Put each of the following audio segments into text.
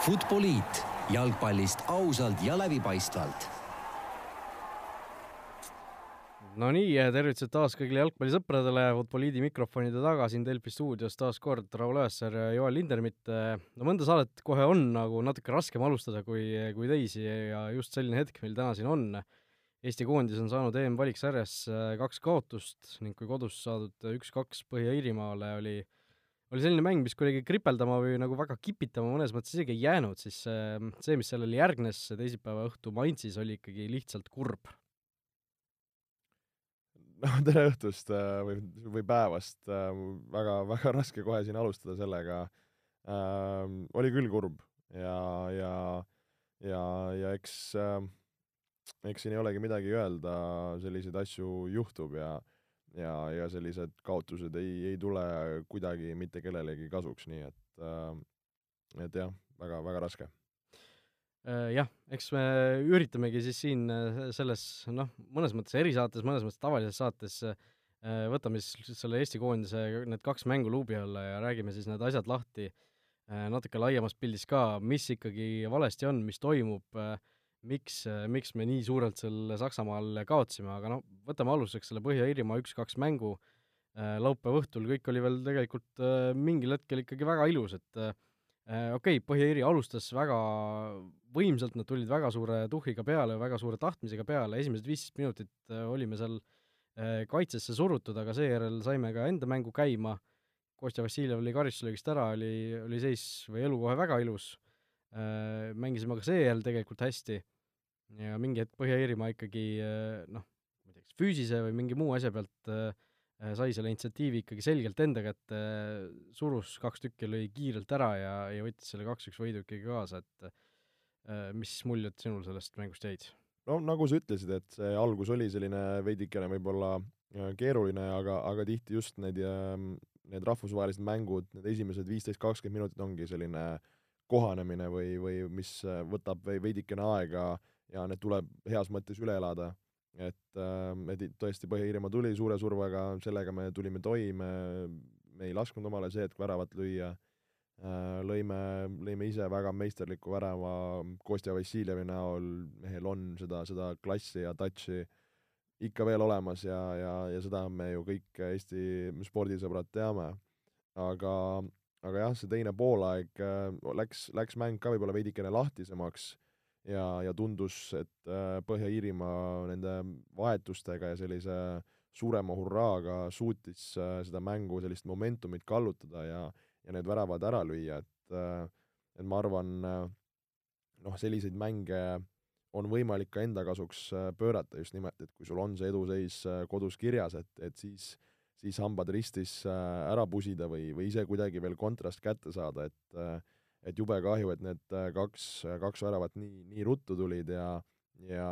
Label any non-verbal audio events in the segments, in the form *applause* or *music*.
Futboliit jalgpallist ausalt ja läbipaistvalt. Nonii, tervitused taas kõigile jalgpallisõpradele, Futboliidi mikrofonide taga siin Delfi stuudios taas kord Raul Õessar ja Joel Lindermitt. no mõnda saadet kohe on nagu natuke raskem alustada kui, kui teisi ja just selline hetk meil täna siin on. Eesti koondis on saanud EM-valiksarjas kaks kaotust ning kui kodus saadud üks-kaks Põhja-Iirimaale oli äh, oli selline mäng, mis kuidagi kripeldama või nagu väga kipitama mõnes mõttes isegi ei jäänud, siis see, mis sellele järgnes teisipäeva õhtu Mainzis, oli ikkagi lihtsalt kurb. noh, tere õhtust äh, või, või päevast, äh, väga, väga raske kohe siin alustada sellega äh,. oli küll kurb ja, ja, ja, ja eks äh,, eks siin ei olegi midagi öelda, selliseid asju juhtub ja äh, ja, ja sellised kaotused ei, ei tule kuidagi mitte kellelegi kasuks, nii et äh, et jah, väga, väga raske. Äh, jah, eks me üritamegi siis siin äh, selles noh, mõnes mõttes erisaates, mõnes mõttes tavalises saates äh, võtame siis selle Eesti koondise need kaks mängu luubi alla ja räägime siis need asjad lahti natuke laiemas pildis ka, mis ikkagi valesti on, mis toimub äh, miks, miks me nii suurelt seal Saksamaal kaotasime, aga noh, võtame alustuseks selle Põhja-Iirimaa üks-kaks mängu. Äh, laupäeva õhtul, kõik oli veel tegelikult äh, mingil hetkel ikkagi väga ilus, et äh, okei okay,, Põhja-Iiri alustas väga võimsalt, nad tulid väga suure tuhhiga peale, väga suure tahtmisega peale, esimesed viisteist minutit olime seal kaitsesse surutud, aga seejärel saime ka enda mängu käima, Kostja Vassiljev oli karistuslöögist ära, oli, oli seis või elu kohe väga ilus. Äh, mängisime ka seejärel tegelikult hästi ja mingi hetk Põhja-Iirimaa ikkagi äh, noh, ma ei tea, kas füüsise või mingi muu asja pealt äh, sai selle initsiatiivi ikkagi selgelt enda kätte, surus kaks tükki, lõi kiirelt ära ja, ja võttis selle kaks-üks võidu ikkagi kaasa, et mis muljed sinul sellest mängust jäid? no nagu sa ütlesid, et see algus oli selline veidikene võib-olla keeruline, aga, aga tihti just need, need rahvusvahelised mängud, need esimesed viisteist, kakskümmend minutit ongi selline äh, kohanemine või, või mis äh, võtab veidikene aega ja need tuleb heas mõttes üle elada. et, äh, et tõesti, Põhja-Iirimaa tuli suure survega, sellega me tulime toime, me ei lasknud omale see hetk väravat lüüa, äh, lõime, lõime ise väga meisterliku värava Kostja Vassiljevi näol, mehel on seda, seda klassi ja touch'i ikka veel olemas ja, ja, ja seda me ju kõik Eesti spordisõbrad teame. aga, aga jah, see teine poolaeg äh, läks, läks mäng ka võib-olla veidikene lahtisemaks ja, ja tundus, et äh, Põhja-Iirimaa nende vahetustega ja sellise suurema hurraaga suutis äh, seda mängu, sellist momentumit kallutada ja, ja need väravad ära lüüa, et et ma arvan, noh, selliseid mänge on võimalik ka enda kasuks pöörata just nimelt, et kui sul on see eduseis kodus kirjas, et, et siis äh, siis hambad ristis äh, ära pusida või, või ise kuidagi veel kontrast kätte saada, et äh, et jube kahju, et need äh, kaks, kaks väravat nii, nii ruttu tulid ja ja,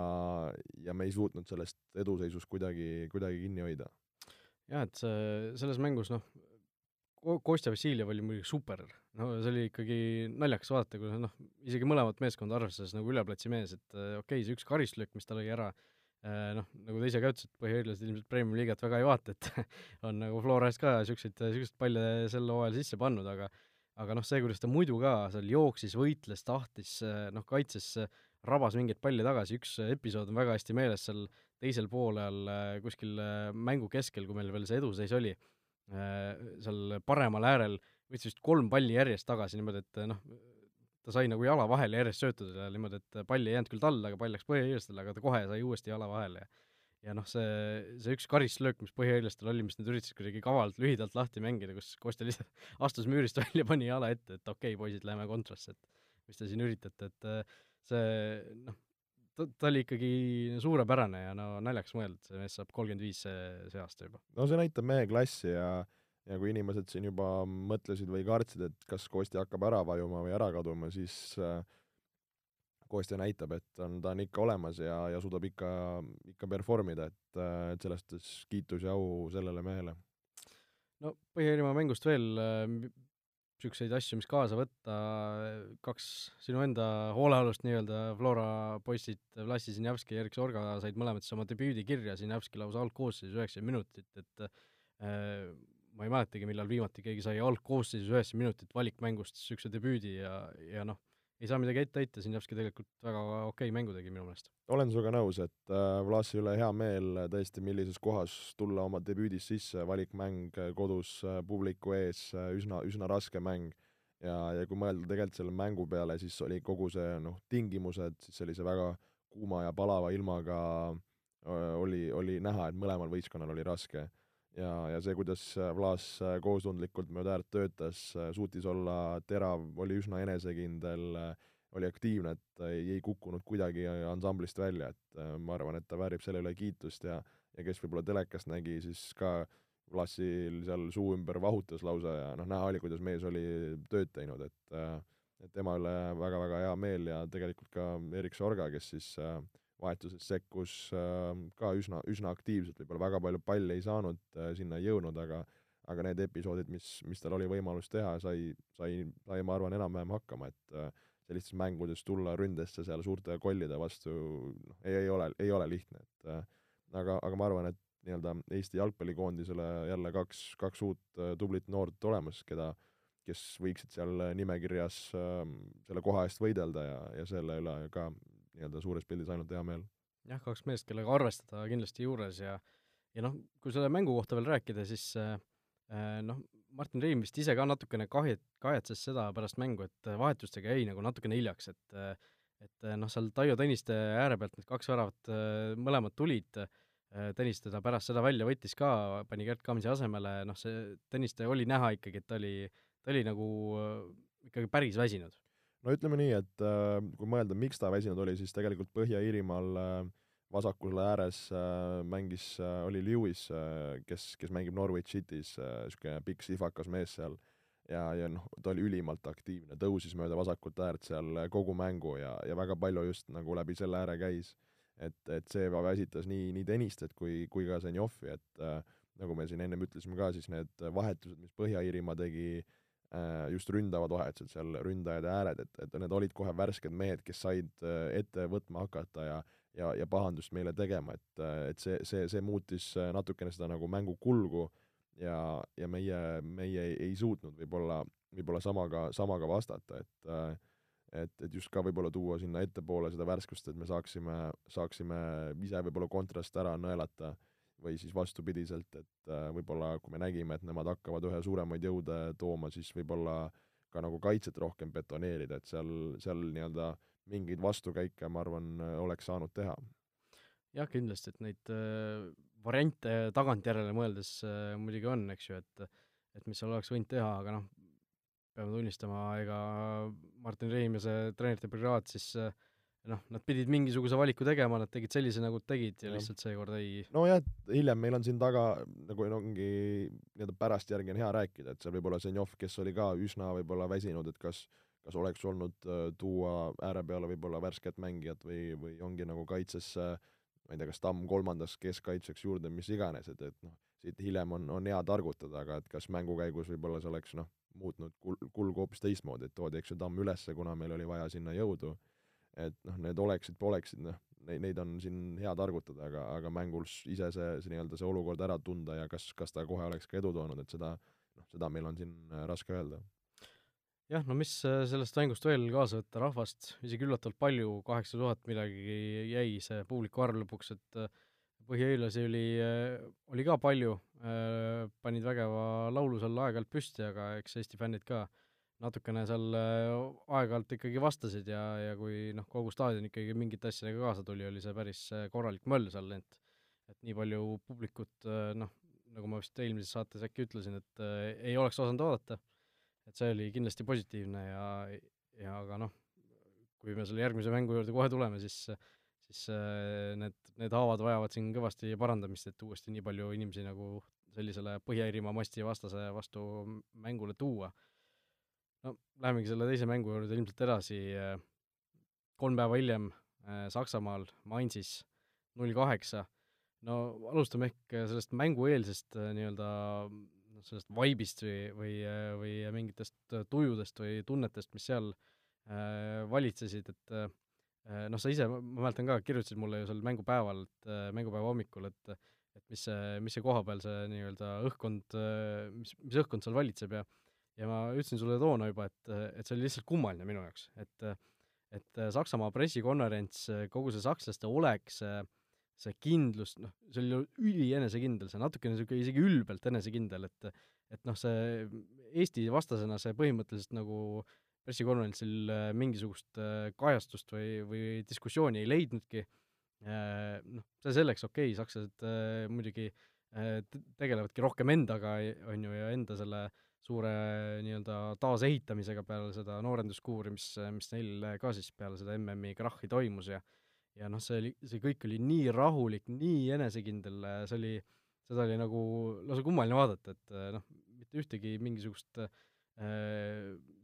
ja me ei suutnud sellest eduseisust kuidagi, kuidagi kinni hoida. jah, et see, selles mängus noh, Kostja Vassiljev oli muidugi super, no see oli ikkagi naljakas vaadata, kui noh, isegi mõlemat meeskonda arvestades nagu üleplatsi mees, et okei okay,, see üks karistlöök, mis ta lõi ära, noh, nagu ta ise ka ütles, et põhiõiglased ilmselt Premiumi liigat väga ei vaata, et *laughs* on nagu Flores ka niisuguseid, niisuguseid palle sel hooajal sisse pannud, aga aga noh, see, kuidas ta muidu ka seal jooksis, võitles, tahtis, noh, kaitses, rabas mingeid palle tagasi, üks episood on väga hästi meeles seal teisel poolel kuskil mängu keskel, kui meil veel see eduseis oli, seal paremal äärel võttis vist kolm palli järjest tagasi niimoodi, et noh, ta sai nagu jala vahele järjest söötudele niimoodi, et pall ei jäänud küll talle, aga pall läks põhjahiirlastele, aga ta kohe sai uuesti jala vahele ja ja noh, see, see üks karistlöök, mis põhjahiirlastel oli, mis nad üritasid kuidagi kavalt lühidalt lahti mängida, kus Kostja lihtsalt *laughs* astus müürist välja, pani jala ette, et okei okay,, poisid, lähme kontrasse, et mis te siin üritate, et see noh, ta, ta oli ikkagi suurepärane ja no naljakas mõelda, et see mees saab kolmkümmend viis see, see aasta juba. no see näitab mehe klassi ja ja kui inimesed siin juba mõtlesid või kartsid, et kas Kostja hakkab ära vajuma või ära kaduma, siis äh, Kostja näitab, et on, ta on ikka olemas ja, ja suudab ikka, ikka perform ida, et, äh, et selles suhtes kiitus ja au sellele mehele. no Põhja-Iirimaa mängust veel niisuguseid äh, asju, mis kaasa võtta, kaks sinu enda hoolealust nii-öelda Flora poisid, Vlassi Sinjavski ja Erik Sorga said mõlemad siis oma debüüdi kirja, Sinjavski lausa algkoosseisus üheksakümmend minutit, et äh, ma ei mäletagi, millal viimati keegi sai algkoosseisus üheksakümmend minutit valikmängust niisuguse debüüdi ja, ja noh, ei saa midagi ette heita, Sinjavski tegelikult väga okei mängu tegi minu meelest. olen sinuga nõus, et äh, Vlasi üle hea meel tõesti, millises kohas tulla oma debüüdis sisse, valikmäng kodus äh, publiku ees, üsna, üsna raske mäng ja, ja kui mõelda tegelikult selle mängu peale, siis oli kogu see noh, tingimused siis sellise väga kuuma ja palava ilmaga oli, oli näha, et mõlemal võistkonnal oli raske ja, ja see, kuidas Vlaas koostundlikult mööda äärt töötas, suutis olla terav, oli üsna enesekindel, oli aktiivne, et ei, ei kukkunud kuidagi ansamblist välja, et ma arvan, et ta väärib selle üle kiitust ja ja kes võib-olla telekast nägi, siis ka Vlasil seal suu ümber vahutas lausa ja noh, näha oli, kuidas mees oli tööd teinud, et et tema üle väga-väga hea meel ja tegelikult ka Erik Sorga, kes siis äh, vahetuses sekkus äh, ka üsna, üsna aktiivselt, võib-olla väga palju palle ei saanud, äh, sinna ei jõudnud, aga aga need episoodid, mis, mis tal oli võimalus teha, sai, sai, sai ma arvan, enam-vähem hakkama, et äh, sellistes mängudes tulla ründesse seal suurte kollide vastu, noh, ei, ei ole, ei ole lihtne, et aga, aga ma arvan, et nii-öelda Eesti jalgpallikoondisele jälle kaks, kaks uut tublit noort olemas, keda, kes võiksid seal nimekirjas selle koha eest võidelda ja, ja selle üle ka nii-öelda suures pildis ainult hea meel. jah, kaks meest, kellega arvestada kindlasti juures ja ja noh, kui selle mängu kohta veel rääkida, siis äh, äh noh, Martin Reim vist ise ka natukene kahjet-, kahetses seda pärast mängu, et vahetustega jäi nagu natukene hiljaks, et äh, et äh, noh, seal Taio Tõniste ääre pealt need kaks väravat mõlemad tulid, Tõniste ta pärast seda välja võttis ka, pani Gerd Kamsi asemele, noh see Tõniste oli näha ikkagi, et ta oli, ta oli nagu ikkagi päris väsinud no ütleme nii, et äh, kui mõelda, miks ta väsinud oli, siis tegelikult Põhja-Iirimaal äh, vasakul ääres äh, mängis oli Lewis kes, kes mängib Norwich City's niisugune pikk sihvakas mees seal, ja, ja noh, ta oli ülimalt aktiivne, tõusis mööda vasakut äärt seal kogu mängu ja, ja väga palju just nagu läbi selle ääre käis. et, et see väsitas nii, nii Tõnistet kui, kui ka Zenjovi, et äh, nagu me siin ennem ütlesime ka, siis need vahetused, mis Põhja-Iirimaa tegi Äh, just ründavad vahetused seal, ründajad ja ääred, et, et need olid kohe värsked mehed, kes said äh, ette võtma hakata ja ja, ja pahandust meile tegema, et, äh, et see, see, see muutis natukene seda nagu mängu kulgu ja, ja meie, meie ei, ei suutnud võib-olla, võib-olla samaga, samaga vastata, et et, et just ka võib-olla tuua sinna ettepoole seda värskust, et me saaksime, saaksime ise võib-olla kontrast ära nõelata või siis vastupidiselt, et äh, võib-olla kui me nägime, et nemad hakkavad ühe suuremaid jõude tooma, siis võib-olla ka nagu kaitset rohkem betoneerida, et seal, seal nii-öelda mingeid vastukäike, ma arvan, oleks saanud teha. jah, kindlasti, et neid äh, variante tagantjärele mõeldes äh, muidugi on, eks ju, et et mis seal oleks võinud teha, aga noh, peame tunnistama, ega Martin Reim ja see treenerite brigaad siis äh, noh, nad pidid mingisuguse valiku tegema, nad tegid sellise, nagu tegid ja, ja. lihtsalt seekord ei nojah, hiljem meil on siin taga nagu ongi nii-öelda pärast järgi on hea rääkida, et seal võib-olla Zenjov, kes oli ka üsna võib-olla väsinud, et kas kas oleks olnud äh, tuua ääre peale võib-olla värsket mängijat või, või ongi nagu kaitsesse ma ei tea, kas Tamm kolmandaks keskkaitseks juurde, mis iganes, et, et noh, siit hiljem on, on hea targutada, aga et kas mängu käigus võib-olla see oleks noh, muutnud kul-, kulgu hoopis teistmoodi, et toodi, eks ju, Tamm ülesse, kuna meil oli vaja sinna jõudu et noh, need oleksid-poleksid, noh, neid, neid on siin hea targutada, aga, aga mängul ise see, see nii-öelda see olukord ära tunda ja kas, kas ta kohe oleks ka edu toonud, et seda, noh, seda meil on siin äh, raske öelda. jah, no mis äh, sellest mängust veel kaasa võtta, rahvast isegi üllatavalt palju, kaheksa tuhat millegagi jäi see publiku arv lõpuks, et äh, põhjahiirlasi oli, oli ka palju, panid vägeva laulu seal aeg-ajalt püsti, aga eks Eesti fännid ka äh, natukene seal äh, aeg-ajalt ikkagi vastasid ja, ja kui noh, kogu staadion ikkagi mingite asjadega kaasa tuli, oli see päris äh, korralik möll seal, et et nii palju publikut äh, noh, nagu ma vist eelmises saates äkki ütlesin, et äh, ei oleks osanud oodata, et see oli kindlasti positiivne ja, ja aga noh, kui me selle järgmise mängu juurde kohe tuleme, siis siis äh, need, need haavad vajavad siin kõvasti parandamist, et uuesti nii palju inimesi nagu sellisele Põhja-Iirimaa masti vastase vastu mängule tuua no lähemegi selle teise mängu juurde ilmselt edasi, äh, kolm päeva hiljem äh, Saksamaal Mainzis null kaheksa, no alustame ehk äh, sellest mängueelsest nii-öelda noh, sellest vaibist või, või, või mingitest tujudest või tunnetest, mis seal äh, valitsesid, et äh, noh, sa ise, ma mäletan ka, kirjutasid mulle ju seal mängupäeval, et äh, mängupäeva hommikul, et et mis see, mis see kohapeal see nii-öelda õhkkond, mis, mis õhkkond seal valitseb ja ja ma ütlesin sulle toona juba, et, et see oli lihtsalt kummaline minu jaoks, et et äh, Saksamaa pressikonverents, kogu see sakslaste olek, see see kindlus, noh, see oli ülienesekindel, see natukene niisugune isegi ülbelt enesekindel, et et noh, see Eesti vastasena see põhimõtteliselt nagu pressikonverentsil mingisugust kajastust või, või diskussiooni ei leidnudki, noh, see selleks, okei okay,, sakslased muidugi tegelevadki rohkem endaga, on ju, ja enda selle suure nii-öelda taasehitamisega peale seda noorenduskuuri, mis, mis neil ka siis peale seda MM-i krahhi toimus ja ja noh, see oli, see kõik oli nii rahulik, nii enesekindel, see oli, seda oli nagu lausa kummaline vaadata, et noh, mitte ühtegi mingisugust äh,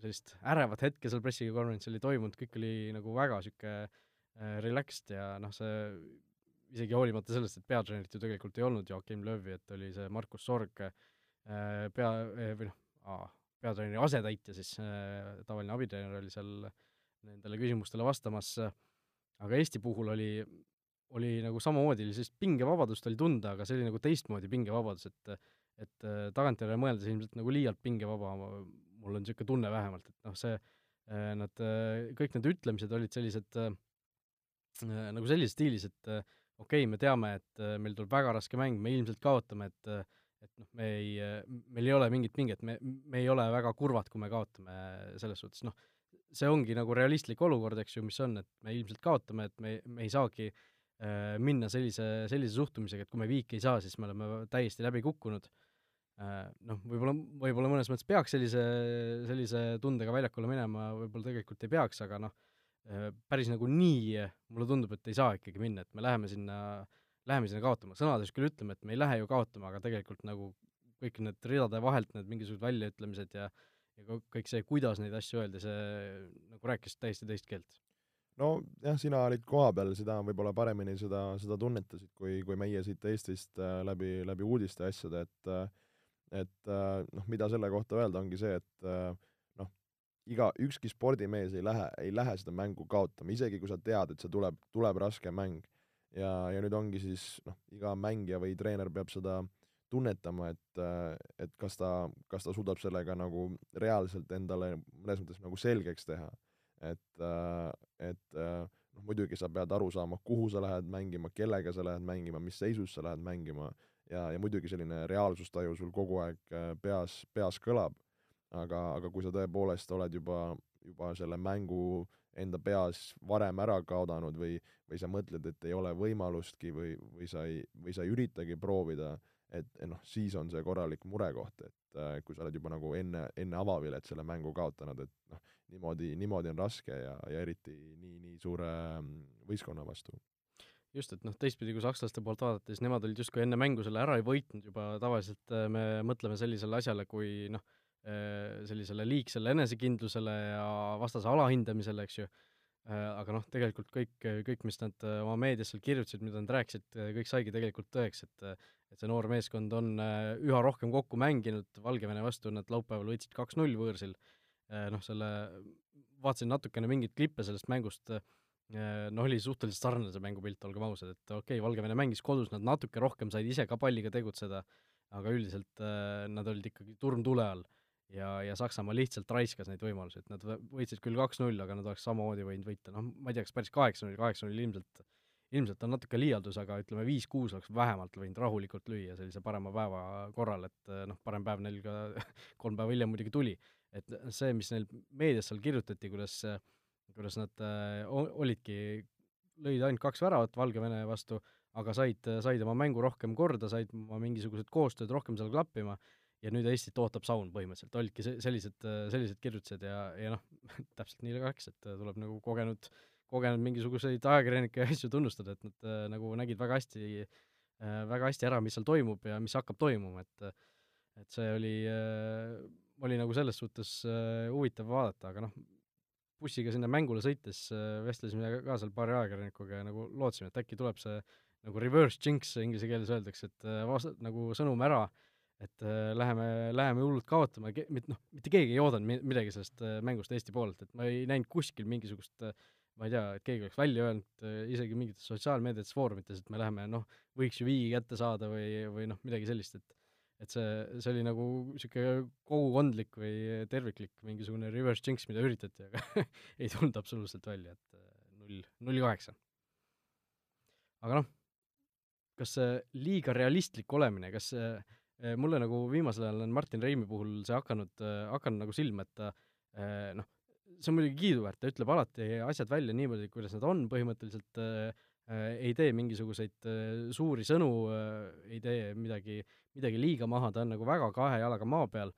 sellist ärevat hetke seal pressikonverentsil ei toimunud, kõik oli nagu väga niisugune äh, relaxed ja noh, see isegi hoolimata sellest, et peatreenerit ju tegelikult ei olnud Joakim Löövi, et oli see Markus Sorg äh, pea, või noh, peatreeneri asetäitja siis, tavaline abitreener oli seal nendele küsimustele vastamas, aga Eesti puhul oli, oli nagu samamoodi, sellist pingevabadust oli tunda, aga see oli nagu teistmoodi pingevabadus, et et tagantjärele mõeldes ilmselt nagu liialt pingevaba, mul on niisugune tunne vähemalt, et noh, see, nad, kõik need ütlemised olid sellised nagu sellises stiilis, et okei okay,, me teame, et meil tuleb väga raske mäng, me ilmselt kaotame, et et noh, me ei, meil ei ole mingit pinget, me, me ei ole väga kurvad, kui me kaotame selles suhtes, noh, see ongi nagu realistlik olukord, eks ju, mis on, et me ilmselt kaotame, et me, me ei saagi äh, minna sellise, sellise suhtumisega, et kui me viiki ei saa, siis me oleme täiesti läbi kukkunud äh,. Noh, võib-olla, võib-olla mõnes mõttes peaks sellise, sellise tundega väljakule minema, võib-olla tegelikult ei peaks, aga noh äh,, päris nagu nii mulle tundub, et ei saa ikkagi minna, et me läheme sinna, läheme sinna kaotama, sõnades küll ütleme, et me ei lähe ju kaotama, aga tegelikult nagu kõik need ridade vahelt need mingisugused väljaütlemised ja ja kõik see, kuidas neid asju öeldi, see nagu rääkis täiesti teist keelt. nojah, sina olid kohapeal, sina võib-olla paremini seda, seda tunnetasid, kui, kui meie siit Eestist äh, läbi, läbi uudiste ja asjade, et äh, et äh, noh, mida selle kohta öelda, ongi see, et noh, iga, ükski spordimees ei lähe, ei lähe seda mängu kaotama, isegi kui sa tead, et see tuleb, tuleb raske mäng. Ja, ja nüüd ongi siis noh, iga mängija või treener peab seda äh, tunnetama, et, et kas ta, kas ta suudab sellega nagu reaalselt endale mõnes mõttes nagu selgeks teha. et, et noh, muidugi sa pead aru saama, kuhu sa lähed mängima, kellega sa lähed mängima, mis seisus sa lähed mängima ja, ja muidugi selline reaalsustaju sul kogu aeg peas, peas kõlab. aga, aga kui sa tõepoolest oled juba, juba selle mängu enda peas varem ära kaotanud või, või sa mõtled, et ei ole võimalustki või, või sa ei, või sa ei üritagi proovida, et noh, siis on see korralik murekoht, et äh, kui sa oled juba nagu enne, enne avavilet selle mängu kaotanud, et noh, niimoodi, niimoodi on raske ja, ja eriti nii, nii suure mm, võistkonna vastu. just, et noh, teistpidi, kui sakslaste poolt vaadata, siis nemad olid justkui enne mängu selle ära ei võitnud juba, tavaliselt äh, me mõtleme sellisele asjale kui noh, sellisele liigsele enesekindlusele ja vastase alahindamisele, eks ju. Äh,, aga noh, tegelikult kõik, kõik, mis nad oma meedias seal kirjutasid, mida nad rääkisid, kõik saigi tegelikult tõeks, et et see noor meeskond on äh, üha rohkem kokku mänginud, Valgevene vastu nad laupäeval võitsid kaks-null võõrsil, äh, noh selle, vaatasin natukene mingeid klippe sellest mängust, äh, noh oli suhteliselt sarnane see mängupilt, olgem ausad, et okei okay,, Valgevene mängis kodus, nad natuke rohkem said ise ka palliga tegutseda, aga üldiselt nad olid ikkagi turm tule all ja, ja Saksamaa lihtsalt raiskas neid võimalusi, et nad võitsid küll kaks-null, aga nad oleks samamoodi võinud võita, noh, ma ei tea, kas päris kaheksa-null, kaheksa-null ilmselt ilmselt on natuke liialdus, aga ütleme, viis-kuus oleks vähemalt võinud rahulikult lüüa sellise parema päeva korral, et eh, noh, parem päev neil ka *laughs* kolm päeva hiljem muidugi tuli. et see, mis neil meedias seal kirjutati, kuidas, kuidas nad äh, olidki, lõid ainult kaks väravat Valgevene vastu, aga said, said oma mängu rohkem korda, said oma mingisugused koostööd rohkem seal klappima ja nüüd Eestit ootab saun põhimõtteliselt, olidki sellised, sellised kirjutused ja, ja noh, *laughs* täpselt nii läks, et tuleb nagu kogenud äh, kogenud mingisuguseid ajakirjanikke ja asju tunnustada, et nad äh, nagu nägid väga hästi äh,, väga hästi ära, mis seal toimub ja mis hakkab toimuma, et et see oli äh,, oli nagu selles suhtes äh, huvitav vaadata, aga noh, bussiga sinna mängule sõites äh, vestlesime ka seal paari ajakirjanikuga ja nagu lootsime, et äkki tuleb see nagu reverse jinx inglise keeles öeldakse, et äh, vast-, nagu sõnum ära, et äh, läheme, läheme hullult kaotama, mit-, noh, mitte keegi ei oodanud midagi sellest äh, mängust Eesti poolelt, et ma ei näinud kuskil mingisugust äh, ma ei tea, et keegi oleks välja öelnud äh, isegi mingites sotsiaalmeediates, foorumites, et me läheme noh, võiks ju viigi kätte saada või, või noh, midagi sellist, et et see, see oli nagu niisugune kogukondlik või terviklik mingisugune reverse jinx, mida üritati, aga *laughs* ei tulnud absoluutselt välja, et äh, null, null kaheksa. aga noh, kas see liiga realistlik olemine, kas see, äh, mulle nagu viimasel ajal on Martin Reimi puhul see hakanud, hakanud nagu silma, et ta noh, see on muidugi kiiduväärt, ta ütleb alati asjad välja niimoodi, kuidas nad on, põhimõtteliselt äh, Äh, ei tee mingisuguseid äh, suuri sõnu, äh, ei tee midagi, midagi liiga maha, ta on nagu väga kahe jalaga maa peal,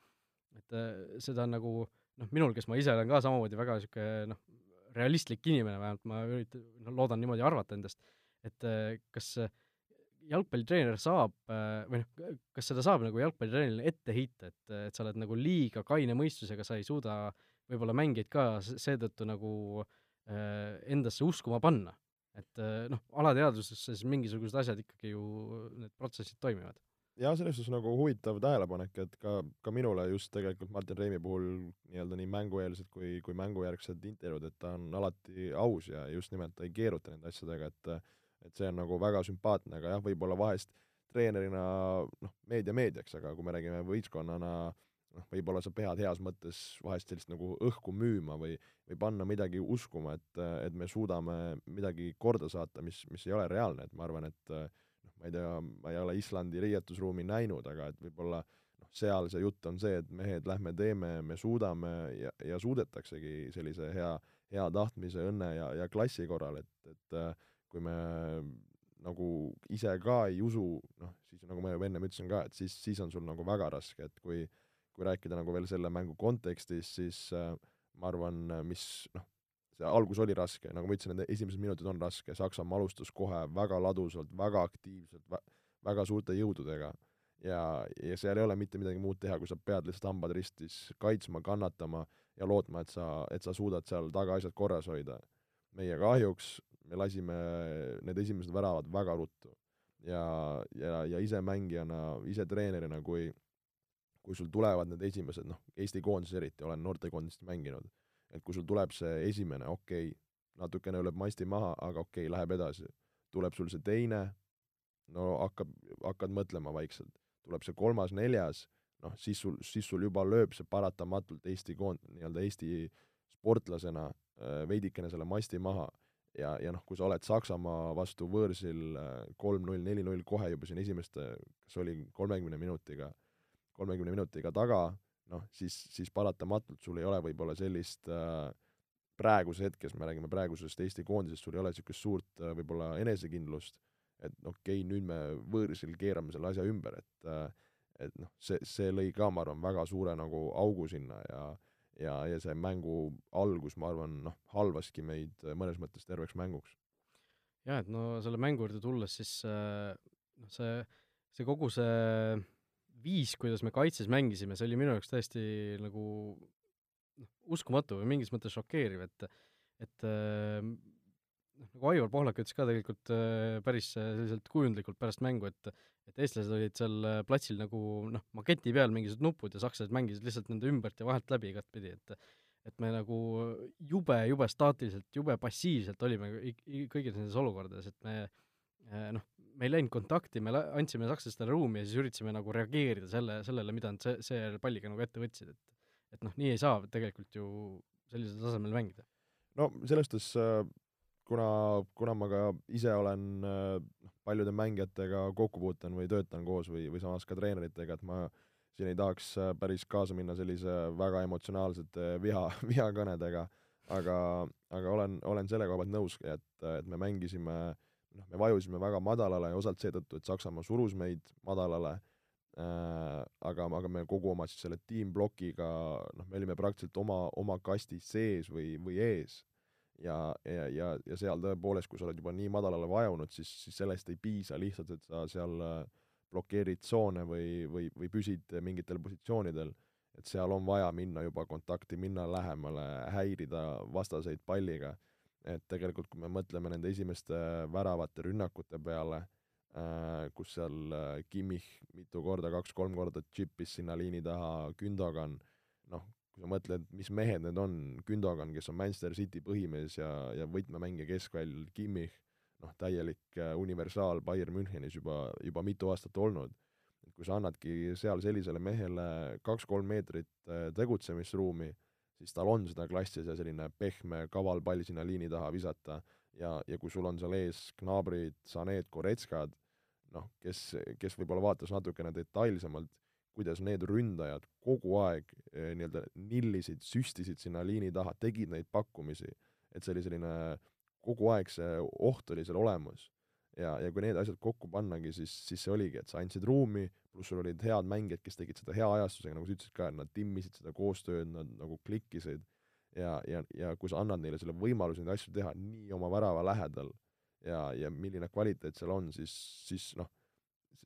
et seda on nagu noh, minul, kes ma ise olen ka samamoodi väga niisugune noh, realistlik inimene, vähemalt ma üritan, noh, loodan niimoodi arvata endast, et kas jalgpallitreener saab või noh, kas seda saab nagu jalgpallitreenerile ette heita, et, et sa oled nagu liiga kaine mõistusega, sa ei suuda võib-olla mängijaid ka seetõttu nagu endasse uskuma panna et äh, noh, alateadvuses mingisugused asjad ikkagi ju, need protsessid toimivad. jaa, selles suhtes nagu huvitav tähelepanek, et ka, ka minule just tegelikult Martin Reimi puhul nii-öelda nii mängueelsed kui, kui mängujärgsed intervjuud, et ta on alati aus ja just nimelt ta ei keeruta nende asjadega, et et see on nagu väga sümpaatne, aga jah, võib-olla vahest treenerina noh, meedia meediaks, aga kui me räägime võistkonnana noh, võib-olla sa pead heas mõttes vahest sellist nagu õhku müüma või, või panna midagi uskuma, et, et me suudame midagi korda saata, mis, mis ei ole reaalne, et ma arvan, et noh, ma ei tea, ma ei ole Islandi riietusruumi näinud, aga et võib-olla noh, seal see jutt on see, et mehed, lähme teeme, me suudame ja, ja suudetaksegi sellise hea, hea tahtmise, õnne ja, ja klassi korral, et, et kui me nagu ise ka ei usu, noh, siis nagu ma juba ennem ütlesin ka, et siis, siis on sul nagu väga raske, et kui kui rääkida nagu veel selle mängu kontekstis, siis äh, ma arvan, mis noh, see algus oli raske, nagu ma ütlesin, need esimesed minutid on raske, Saksamaa alustas kohe väga ladusalt, väga aktiivselt vä, väga suurte jõududega ja, ja seal ei ole mitte midagi muud teha, kui sa pead lihtsalt hambad ristis kaitsma, kannatama ja lootma, et sa, et sa suudad seal taga asjad korras hoida. meie kahjuks, me lasime need esimesed väravad väga ruttu. ja, ja, ja ise mängijana, ise treenerina, kui kui sul tulevad need esimesed, noh, Eesti koondises eriti, olen noortekoondist mänginud, et kui sul tuleb see esimene, okei okay,, natukene lööb masti maha, aga okei okay,, läheb edasi. tuleb sul see teine, no hakkab, hakkad mõtlema vaikselt. tuleb see kolmas, neljas, noh, siis sul, siis sul juba lööb see paratamatult Eesti koond-, nii-öelda Eesti sportlasena äh, veidikene selle masti maha ja, ja noh, kui sa oled Saksamaa vastu võõrsil äh, kolm-null, neli-null kohe juba siin esimeste, kas oli kolmekümne minutiga kolmekümne minutiga taga, noh, siis, siis paratamatult sul ei ole võib-olla sellist äh, praeguses hetkes, me räägime praegusest Eesti koondisest, sul ei ole niisugust suurt äh, võib-olla enesekindlust, et okei okay,, nüüd me võõrsil keerame selle asja ümber, et äh, et noh, see, see lõi ka, ma arvan, väga suure nagu augu sinna ja ja, ja see mängu algus, ma arvan, noh, halvaski meid mõnes mõttes terveks mänguks. jah, et no selle mängu juurde tulles, siis äh, noh, see, see kogu see viis, kuidas me kaitses mängisime, see oli minu jaoks täiesti nagu noh, uskumatu või mingis mõttes šokeeriv, et et äh, noh, nagu Aivar Pohlak ütles ka tegelikult äh, päris selliselt kujundlikult pärast mängu, et et eestlased olid seal äh, platsil nagu noh, maketi peal mingisugused nupud ja sakslased mängisid lihtsalt nende ümbert ja vahelt läbi igatpidi, et et me nagu jube, jube staatiliselt, jube passiivselt olime kõigis nendes olukordades, et me noh, me ei läinud kontakti, me andsime sakslastele ruumi ja siis üritasime nagu reageerida selle, sellele, mida nad see, seejärel palliga nagu ette võtsid, et et noh, nii ei saa tegelikult ju sellisel tasemel mängida. no selles suhtes äh, kuna, kuna ma ka ise olen äh, noh, paljude mängijatega kokku puutunud või töötan koos või, või samas ka treeneritega, et ma siin ei tahaks äh, päris kaasa minna sellise väga emotsionaalsete viha, *laughs* vihakõnedega, aga, aga olen, olen selle koha pealt nõus, et, et me mängisime äh, noh, me vajusime väga madalale ja osalt seetõttu, et Saksamaa surus meid madalale äh,, aga, aga me kogu oma siis selle tiimblokiga, noh, me olime praktiliselt oma, oma kasti sees või, või ees. Ja, ja, ja, ja seal tõepoolest, kui sa oled juba nii madalale vajunud, siis, siis sellest ei piisa lihtsalt, et sa seal äh, blokeerid tsoone või, või, või püsid mingitel positsioonidel, et seal on vaja minna juba kontakti, minna lähemale, häirida vastaseid palliga. Et tegelikult kui me mõtleme nende esimeste väravate rünnakute peale äh,, kus seal äh, Kimmich mitu korda, kaks-kolm korda džippis sinna liini taha Gündogan, noh, kui sa mõtled, mis mehed need on, Gündogan, kes on Manchester City põhimees ja, ja võtmemängija keskväljal, Kimmich, noh, täielik äh, universaal Bayern Münchenis juba, juba mitu aastat olnud. kui sa annadki seal sellisele mehele kaks-kolm meetrit äh, tegutsemisruumi, siis tal on seda klassi see selline pehme kaval pall sinna liini taha visata ja, ja kui sul on seal ees Gnabrid, Saneed, Goretskad, noh, kes, kes võib-olla vaatas natukene detailsemalt, kuidas need ründajad kogu aeg eh, nii-öelda nillisid, süstisid sinna liini taha, tegid neid pakkumisi, et see oli selline, kogu aeg see oht oli seal olemas. ja, ja kui need asjad kokku pannagi, siis, siis see oligi, et sa andsid ruumi, pluss sul olid head mängijad, kes tegid seda hea ajastusega, nagu sa ütlesid ka, et nad timmisid seda koostööd, nad nagu klikkisid ja, ja, ja kui sa annad neile selle võimaluse neid asju teha nii oma värava lähedal ja, ja milline kvaliteet seal on, siis, siis noh,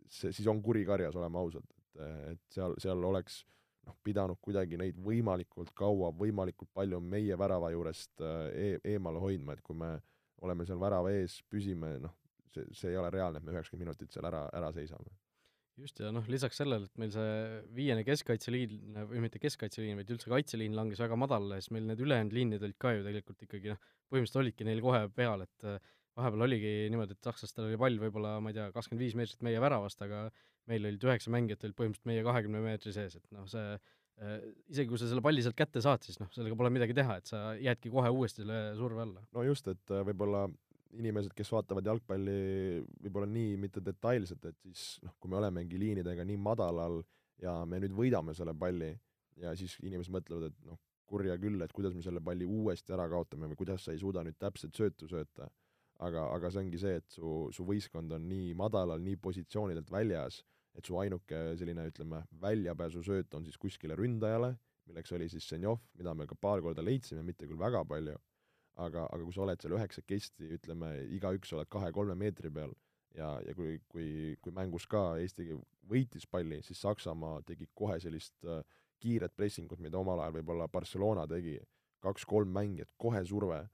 see, siis on kuri karjas, oleme ausad, et, et seal, seal oleks noh, pidanud kuidagi neid võimalikult kaua, võimalikult palju meie värava juurest e eemale hoidma, et kui me oleme seal värava ees, püsime, noh, see, see ei ole reaalne, et me üheksakümmend minutit seal ära, ära seisame. Just, ja noh, lisaks sellele, et meil see viiene keskkaitseliin, või mitte keskkaitseliin, vaid üldse kaitseliin langes väga madalale, siis meil need ülejäänud liinid olid ka ju tegelikult ikkagi noh, põhimõtteliselt olidki neil kohe peal, et äh, vahepeal oligi niimoodi, et sakslastel oli pall võib-olla, ma ei tea, kakskümmend viis meetrit meie väravast, aga meil olid üheksa mängijat olid põhimõtteliselt meie kahekümne meetri sees, et noh, see äh, isegi kui sa selle palli sealt kätte saad, siis noh, sellega pole midagi teha, et sa jäädki kohe uuesti selle surve alla. no just, et äh, võib-olla inimesed, kes vaatavad jalgpalli võib-olla nii mitte detailselt, et siis noh, kui me olemegi liinidega nii madalal ja me nüüd võidame selle palli ja siis inimesed mõtlevad, et noh, kurja küll, et kuidas me selle palli uuesti ära kaotame või kuidas sa ei suuda nüüd täpselt söötu sööta. Aga, aga see ongi see, et su, su võistkond on nii madalal, nii positsioonidelt väljas, et su ainuke selline, ütleme, väljapääsusööt on siis kuskile ründajale, milleks oli siis Senjov, mida me ka paar korda leidsime, mitte küll väga palju aga, aga kui sa oled seal üheksakesti, ütleme, igaüks oled kahe-kolme meetri peal ja, ja kui, kui, kui mängus ka Eesti võitis palli, siis Saksamaa tegi kohe sellist äh, kiiret pressingut, mida omal ajal võib-olla Barcelona tegi, kaks-kolm mängijat, kohe surve,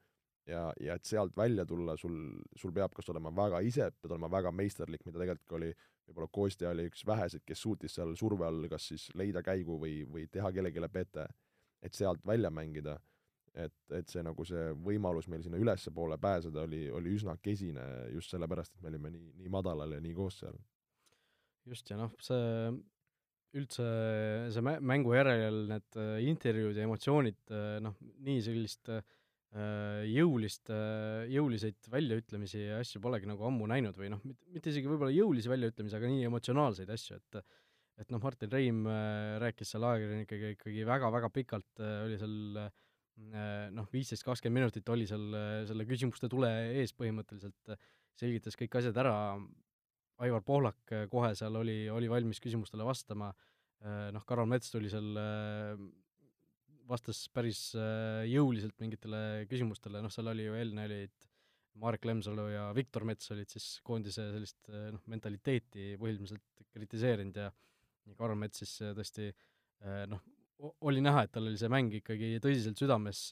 ja, ja et sealt välja tulla, sul, sul peab kas olema väga ise, pead olema väga meisterlik, mida tegelikult oli, võib-olla Kostja oli üks väheseid, kes suutis seal surve all kas siis leida käigu või, või teha kellelegi pete, et sealt välja mängida et, et see nagu see võimalus meil sinna ülespoole pääseda oli, oli üsna kesine just sellepärast, et me olime nii, nii madalal ja nii koos seal. just, ja noh, see üldse see mängu järel need äh, intervjuud ja emotsioonid, äh, noh, nii sellist äh, jõulist, jõuliseid väljaütlemisi ja asju polegi nagu ammu näinud või noh, mitte isegi võib-olla jõulisi väljaütlemisi, aga nii emotsionaalseid asju, et et noh, Martin Reim rääkis seal ajakirjanikega ikkagi väga-väga pikalt, oli seal äh, Äh, noh, viisteist, kakskümmend minutit oli seal selle küsimuste tule ees põhimõtteliselt, selgitas kõik asjad ära, Aivar Pohlak kohe seal oli, oli valmis küsimustele vastama, äh, noh, Karol Mets tuli seal, vastas päris äh, jõuliselt mingitele küsimustele, noh, seal oli ju enne olid Marek Lemsalu ja Viktor Mets olid siis koondise sellist noh, mentaliteeti põhimõtteliselt kritiseerinud ja ja Karol Mets siis tõesti noh, oli näha, et tal oli see mäng ikkagi tõsiselt südames,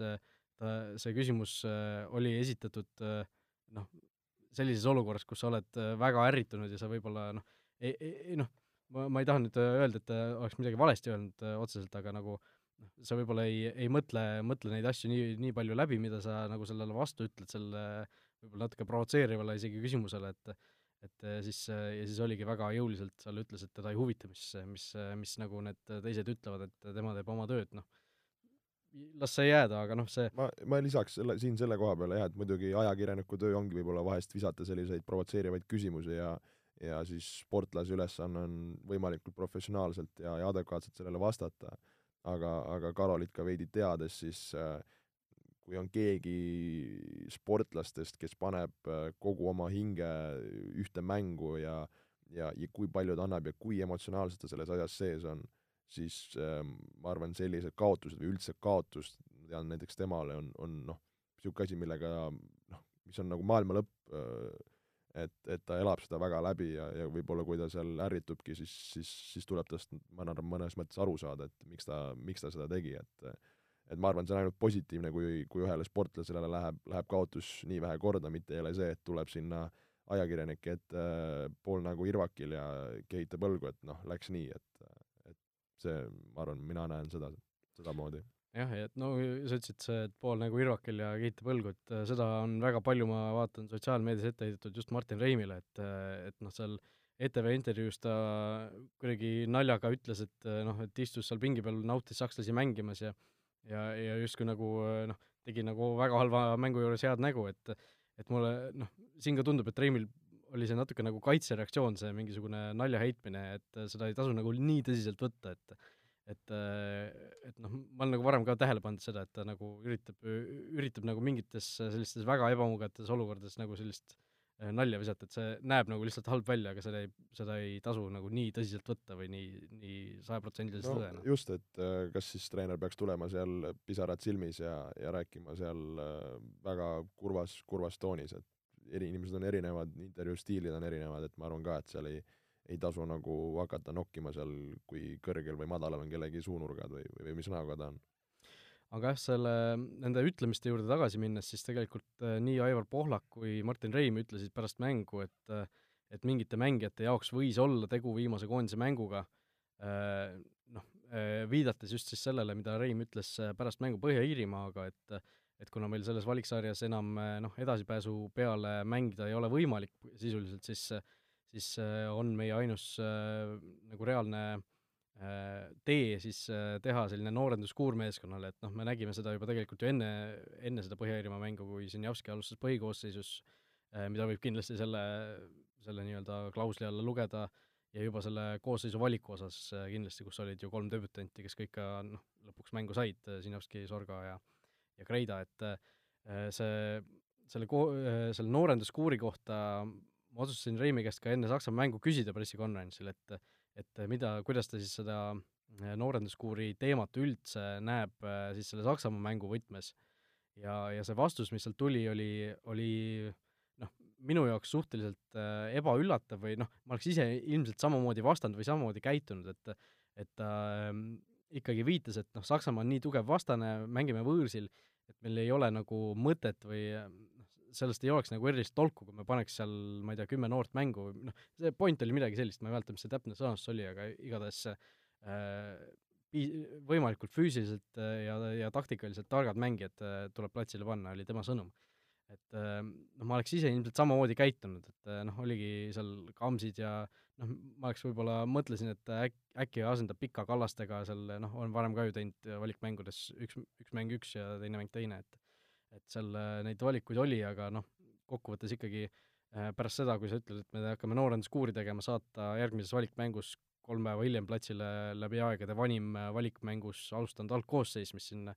ta, see küsimus äh, oli esitatud äh, noh, sellises olukorras, kus sa oled äh, väga ärritunud ja sa võib-olla noh, ei, ei noh, ma, ma ei taha nüüd öelda, et oleks midagi valesti öelnud otseselt, aga nagu noh, sa võib-olla ei, ei mõtle, mõtle neid asju nii, nii palju läbi, mida sa nagu sellele vastu ütled, selle võib-olla natuke provotseerivale isegi küsimusele, et et äh, siis, äh, ja siis oligi väga jõuliselt seal ütles, et teda ei huvita, mis, mis, mis nagu need teised ütlevad, et tema teeb oma tööd, noh, las see jääda, aga noh, see ma, ma lisaks selle, siin selle koha peale jah, et muidugi ajakirjaniku töö ongi võib-olla vahest visata selliseid provotseerivaid küsimusi ja ja siis sportlase ülesanne on võimalikult professionaalselt ja, ja adekvaatselt sellele vastata. Aga, aga Karolit ka veidi teades, siis äh, kui on keegi sportlastest, kes paneb äh, kogu oma hinge ühte mängu ja ja, ja kui palju ta annab ja kui emotsionaalselt ta selles asjas sees on, siis äh, ma arvan, sellised kaotused või üldse kaotust, ma tean näiteks temale on, on noh, niisugune asi, millega noh, mis on nagu maailma lõpp äh,, et, et ta elab seda väga läbi ja, ja võib-olla kui ta seal ärritubki, siis, siis, siis tuleb tast, ma arvan, mõnes mõttes aru saada, et miks ta, miks ta seda tegi, et et ma arvan, see on ainult positiivne, kui, kui ühele sportlasele läheb, läheb kaotus nii vähe korda, mitte ei ole see, et tuleb sinna ajakirjanik ette äh, pool nagu irvakil ja kehitab õlgu, et noh, läks nii, et, et see, ma arvan, mina näen seda, sedamoodi. Jah, ja et no sa ütlesid see, et pool nagu irvakil ja kehitab õlgu, et äh, seda on väga palju, ma vaatan sotsiaalmeedias ette heidetud just Martin Reimile, et, äh, et noh, seal ETV intervjuus ta kuidagi naljaga ütles, et äh, noh, et istus seal pingi peal, nautis sakslasi mängimas ja ja, ja justkui nagu noh, tegi nagu väga halva mängu juures head nägu, et et mulle noh, siin ka tundub, et Reimil oli see natuke nagu kaitsereaktsioon, see mingisugune nalja heitmine, et seda ei tasu nagu nii tõsiselt võtta, et et, et noh, ma olen nagu varem ka tähele pannud seda, et ta nagu üritab, üritab nagu mingites sellistes väga ebamugavates olukordades nagu sellist Äh, nalja visata, et see näeb nagu lihtsalt halb välja, aga seda ei, seda ei tasu nagu nii tõsiselt võtta või nii, nii sajaprotsendiliselt no, tõena. just, et äh, kas siis treener peaks tulema seal pisarad silmis ja, ja rääkima seal äh, väga kurvas, kurvas toonis, et eri inimesed on erinevad, intervjuu stiilid on erinevad, et ma arvan ka, et seal ei, ei tasu nagu hakata nokkima seal, kui kõrgel või madalal on kellegi suunurgad või, või mis näoga ta on. Aga jah, selle, nende ütlemiste juurde tagasi minnes, siis tegelikult äh, nii Aivar Pohlak kui Martin Reim ütlesid pärast mängu, et äh, et mingite mängijate jaoks võis olla tegu viimase koondise mänguga. Äh,, noh äh,, viidates just siis sellele, mida Reim ütles pärast mängu Põhja-Iirimaaga, et et kuna meil selles valiksarjas enam noh, edasipääsu peale mängida ei ole võimalik sisuliselt, siis siis on meie ainus nagu reaalne äh, Äh, tee siis äh, teha selline noorenduskuur meeskonnale, et noh, me nägime seda juba tegelikult ju enne, enne seda Põhja-Iirimaa mängu, kui Sinjavski alustas põhikoosseisus, äh, mida võib kindlasti selle, selle nii-öelda klausli alla lugeda, ja juba selle koosseisu valiku osas kindlasti, kus olid ju kolm debütanti, kes kõik ka noh, lõpuks mängu said, Sinjavski, Sorga ja ja Kreida, et see, selle ko-, selle noorenduskuuri kohta ma otsustasin Reimi käest ka enne Saksamaa mängu küsida pressikonverentsil, et et äh, mida, kuidas ta siis seda äh, noorenduskuuri teemat üldse näeb äh, siis selle Saksamaa mängu võtmes. ja, ja see vastus, mis sealt tuli, oli, oli noh, minu jaoks suhteliselt äh, ebaüllatav või noh, ma oleks ise ilmselt samamoodi vastanud või samamoodi käitunud, et et ta äh, ikkagi viitas, et noh, Saksamaa on nii tugev vastane, mängime võõrsil, et meil ei ole nagu mõtet või sellest ei oleks nagu erilist tolku, kui me paneks seal, ma ei tea, kümme noort mängu, noh, see point oli midagi sellist, ma ei mäleta, mis see täpne sõnastus oli, aga igatahes äh, pii-, võimalikult füüsiliselt äh, ja, ja taktikaliselt targad mängijad äh, tuleb platsile panna, oli tema sõnum. et äh, noh, ma oleks ise ilmselt samamoodi käitunud, et noh, oligi seal Kamsid ja noh, ma oleks võib-olla, mõtlesin, et äk-, äkki asendab Pika Kallastega seal, noh, olen varem ka ju teinud valikmängudes üks, üks mäng üks ja teine mäng teine, et et seal äh, neid valikuid oli, aga noh, kokkuvõttes ikkagi äh, pärast seda, kui sa ütled, et me hakkame noorenduskuuri tegema, saata järgmises valikmängus kolm päeva hiljem platsile läbi aegade vanim äh, valikmängus alustanud algkoosseis, mis siin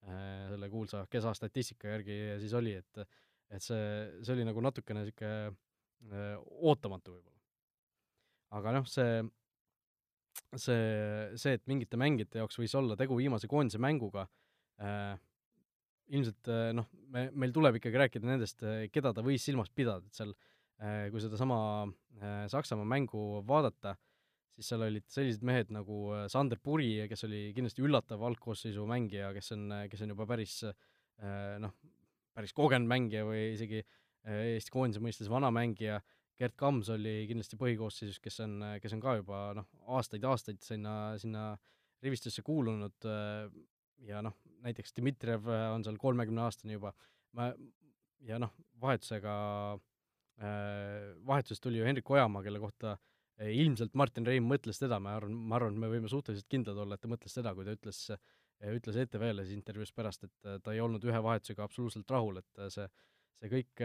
selle kuulsa Kesa statistika järgi siis oli, et et see, see oli nagu natukene niisugune ootamatu võib-olla. aga noh, see, see, see, et mingite mängijate jaoks võis olla tegu viimase koondise mänguga äh,, ilmselt äh, noh, me, meil tuleb ikkagi rääkida nendest, äh, keda ta võis silmas pidada, et seal äh, kui sedasama Saksamaa mängu vaadata, siis seal olid sellised mehed nagu Sander Puri, kes oli kindlasti üllatav algkoosseisu mängija, kes on, kes on juba päris noh, päris kogenud mängija või isegi Eesti koondise mõistes vana mängija, Gerd Kams oli kindlasti põhikoosseisus, kes on, kes on ka juba noh, aastaid-aastaid sinna, sinna rivistusse kuulunud ja noh, näiteks Dmitrijev äh, on seal kolmekümneaastane juba, ma ja noh, vahetusega äh,, vahetusest tuli ju Hendrik Ojamaa, kelle kohta äh, ilmselt Martin Reim mõtles teda, ma arvan, ma arvan, me võime suhteliselt kindlad olla, et ta mõtles seda, kui ta ütles, äh, ütles ETV-le siis intervjuus pärast, et ta ei olnud ühe vahetusega absoluutselt rahul, et see see kõik,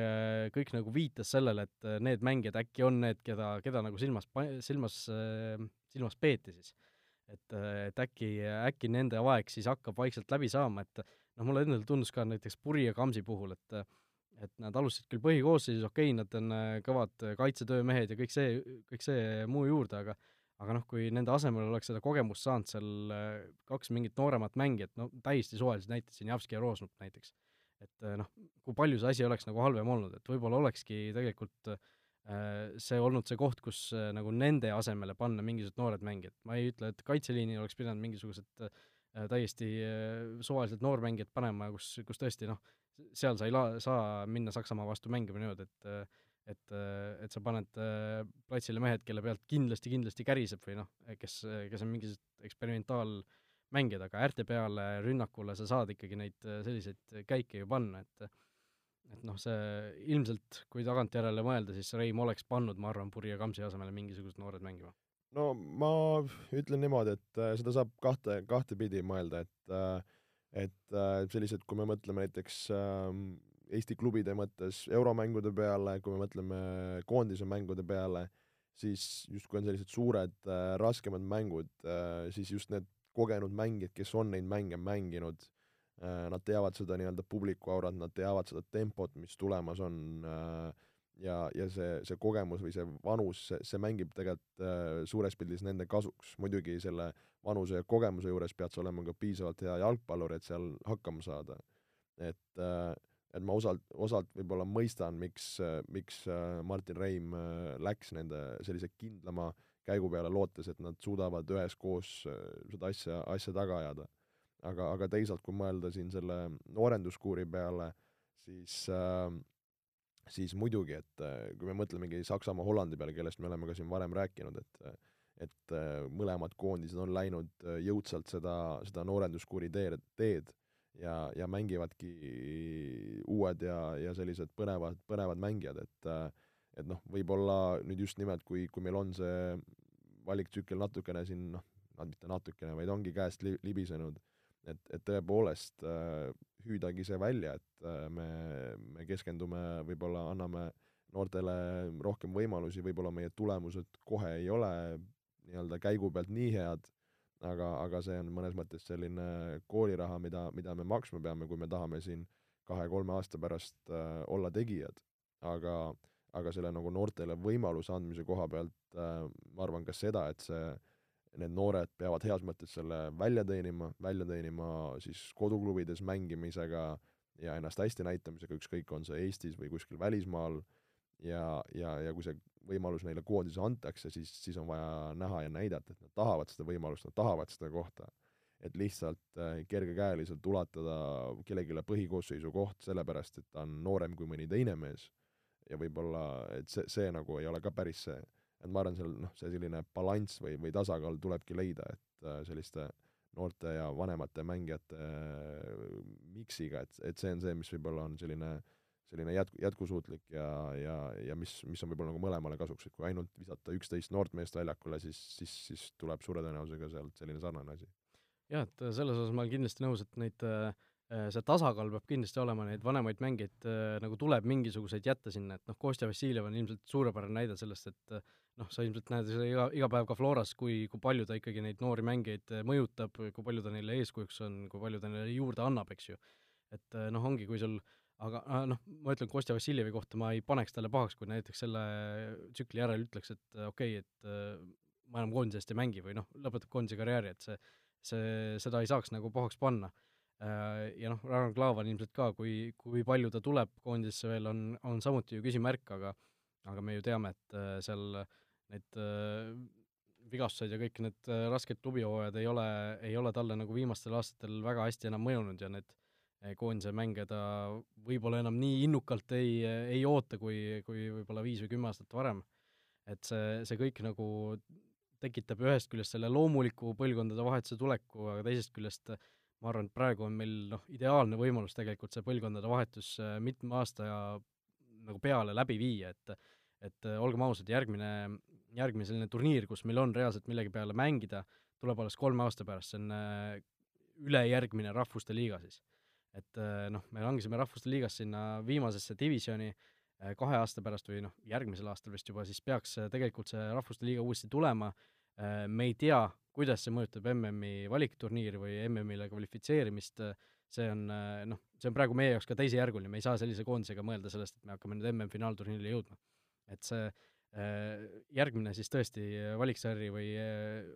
kõik nagu viitas sellele, et need mängijad äkki on need, keda, keda nagu silmas, silmas, silmas peeti siis et, et äkki, äkki nende aeg siis hakkab vaikselt läbi saama, et noh, mulle endale tundus ka näiteks Puri ja Kamsi puhul, et et nad alustasid küll põhikoosseisus, okei okay,, nad on äh, kõvad kaitsetöömehed ja kõik see, kõik see muu juurde, aga aga noh, kui nende asemel oleks seda kogemust saanud seal äh, kaks mingit nooremat mängijat, no täiesti suvalised näited siin, Javski ja Roosnup näiteks, et äh, noh, kui palju see asi oleks nagu halvem olnud, et võib-olla olekski tegelikult äh, Äh, see olnud see koht, kus äh, nagu nende asemele panna mingisugused noored mängijad, ma ei ütle, et kaitseliinil oleks pidanud mingisugused äh, täiesti suvalised noormängijad panema, kus, kus tõesti noh, seal sa ei la-, saa minna Saksamaa vastu mängima niimoodi, et et, et sa paned platsile mehed, kelle pealt kindlasti, kindlasti käriseb või noh, kes, kes on mingisugused eksperimentaalmängijad, aga äärte peale, rünnakule sa saad ikkagi neid selliseid käike ju panna, et et noh, see ilmselt, kui tagantjärele mõelda, siis Reim oleks pannud, ma arvan, Purje Kamsi asemele mingisugused noored mängima. no ma ütlen niimoodi, et äh, seda saab kahte, kahtepidi mõelda, et äh, et äh, sellised, kui me mõtleme näiteks ähm, Eesti klubide mõttes euromängude peale, kui me mõtleme koondise mängude peale, siis justkui on sellised suured raskemad mängud, siis just need kogenud mängijad, kes on neid mänge mänginud, nad teavad seda nii-öelda publiku aurat, nad teavad seda tempot, mis tulemas on äh, ja, ja see, see kogemus või see vanus, see, see mängib tegelikult äh, suures pildis nende kasuks, muidugi selle vanuse ja kogemuse juures pead sa olema ka piisavalt hea jalgpallur, et seal hakkama saada. et äh,, et ma osalt, osalt võib-olla mõistan, miks äh,, miks äh, Martin Reim äh, läks nende sellise kindlama käigu peale, lootes, et nad suudavad üheskoos äh, seda asja, asja taga ajada. Aga, aga teisalt, kui mõelda siin selle noorenduskuuri peale, siis äh, siis muidugi, et äh, kui me mõtlemegi Saksamaa, Hollandi peale, kellest me oleme ka siin varem rääkinud, et et äh, mõlemad koondised on läinud äh, jõudsalt seda, seda noorenduskuuri teed, teed ja, ja mängivadki uued ja, ja sellised põnevad, põnevad mängijad, et et noh, võib-olla nüüd just nimelt, kui, kui meil on see valiktsükkel natukene siin noh, mitte natukene, vaid ongi käest li-, libisenud, et, et tõepoolest äh, hüüdagi see välja, et äh, me, me keskendume, võib-olla anname noortele rohkem võimalusi, võib-olla meie tulemused kohe ei ole nii-öelda käigu pealt nii head, aga, aga see on mõnes mõttes selline kooliraha, mida, mida me maksma peame, kui me tahame siin kahe-kolme aasta pärast äh, olla tegijad. aga, aga selle nagu noortele võimaluse andmise koha pealt äh, ma arvan ka seda, et see äh, need noored peavad heas mõttes selle välja teenima, välja teenima siis koduklubides mängimisega ja ennast hästi näitamisega, ükskõik, on see Eestis või kuskil välismaal, ja, ja, ja kui see võimalus neile koondises antakse, siis, siis on vaja näha ja näidata, et nad tahavad seda võimalust, nad tahavad seda kohta. et lihtsalt äh, kergekäeliselt ulatada kellelegi põhikoosseisu koht sellepärast, et ta on noorem kui mõni teine mees ja võib-olla, et see, see nagu ei ole ka päris see et ma arvan, seal noh, see selline balanss või, või tasakaal tulebki leida, et äh, selliste noorte ja vanemate mängijate äh, miksiga, et, et see on see, mis võib-olla on selline selline jätku, jätkusuutlik ja, ja, ja mis, mis on võib-olla nagu mõlemale kasuks, et kui ainult visata üksteist noort meest väljakule, siis, siis, siis tuleb suure tõenäosusega sealt selline sarnane asi. jah, et selles osas ma olen kindlasti nõus, et neid äh, Äh, see tasakaal peab kindlasti olema, neid vanemaid mängijaid äh, nagu tuleb mingisuguseid jätta sinna, et noh, Kostja Vassiljev on ilmselt suurepärane näide sellest, et äh, noh, sa ilmselt näed seda iga, iga päev ka Floras, kui, kui palju ta ikkagi neid noori mängijaid mõjutab, kui palju ta neile eeskujuks on, kui palju ta neile juurde annab, eks ju. et noh, ongi, kui sul aga noh, ma ütlen Kostja Vassiljevi kohta, ma ei paneks talle pahaks, kui näiteks selle tsükli järel ütleks, et okei okay,, et ma enam koondise eest ei mängi või noh, lõpetab koondise karjääri, et see, see, seda ei saaks nagu pahaks panna Äh, ja noh, Ragnar Klavan ilmselt ka, kui, kui palju ta tuleb koondisesse veel, on, on samuti ju küsimärk, aga aga me ju teame, et äh, seal need äh, vigastused ja kõik need rasked klubihooajad ei ole, ei ole talle nagu viimastel aastatel väga hästi enam mõjunud ja need koondise mänge ta võib-olla enam nii innukalt ei, ei oota, kui, kui võib-olla viis või kümme aastat varem. et see, see kõik nagu tekitab ühest küljest selle loomuliku põlvkondade vahetuse tuleku, aga teisest küljest äh, ma arvan, et praegu on meil noh, ideaalne võimalus tegelikult see põlvkondade vahetus äh, mitme aasta ja nagu peale läbi viia, et et äh, olgem ausad, järgmine, järgmine selline turniir, kus meil on reaalselt millegi peale mängida, tuleb alles kolme aasta pärast, see on äh, ülejärgmine Rahvuste Liiga siis. et noh, me langesime Rahvuste Liigas sinna viimasesse divisjoni kahe aasta pärast või noh, järgmisel aastal vist juba, siis peaks tegelikult see Rahvuste Liiga uuesti tulema, me ei tea, kuidas see mõjutab MM-i valikturniiri või MM-ile kvalifitseerimist, see on noh, see on praegu meie jaoks ka teisejärguline, me ei saa sellise koondisega mõelda sellest, et me hakkame nüüd MM-finaalturniirile jõudma. et see järgmine siis tõesti valiksarj või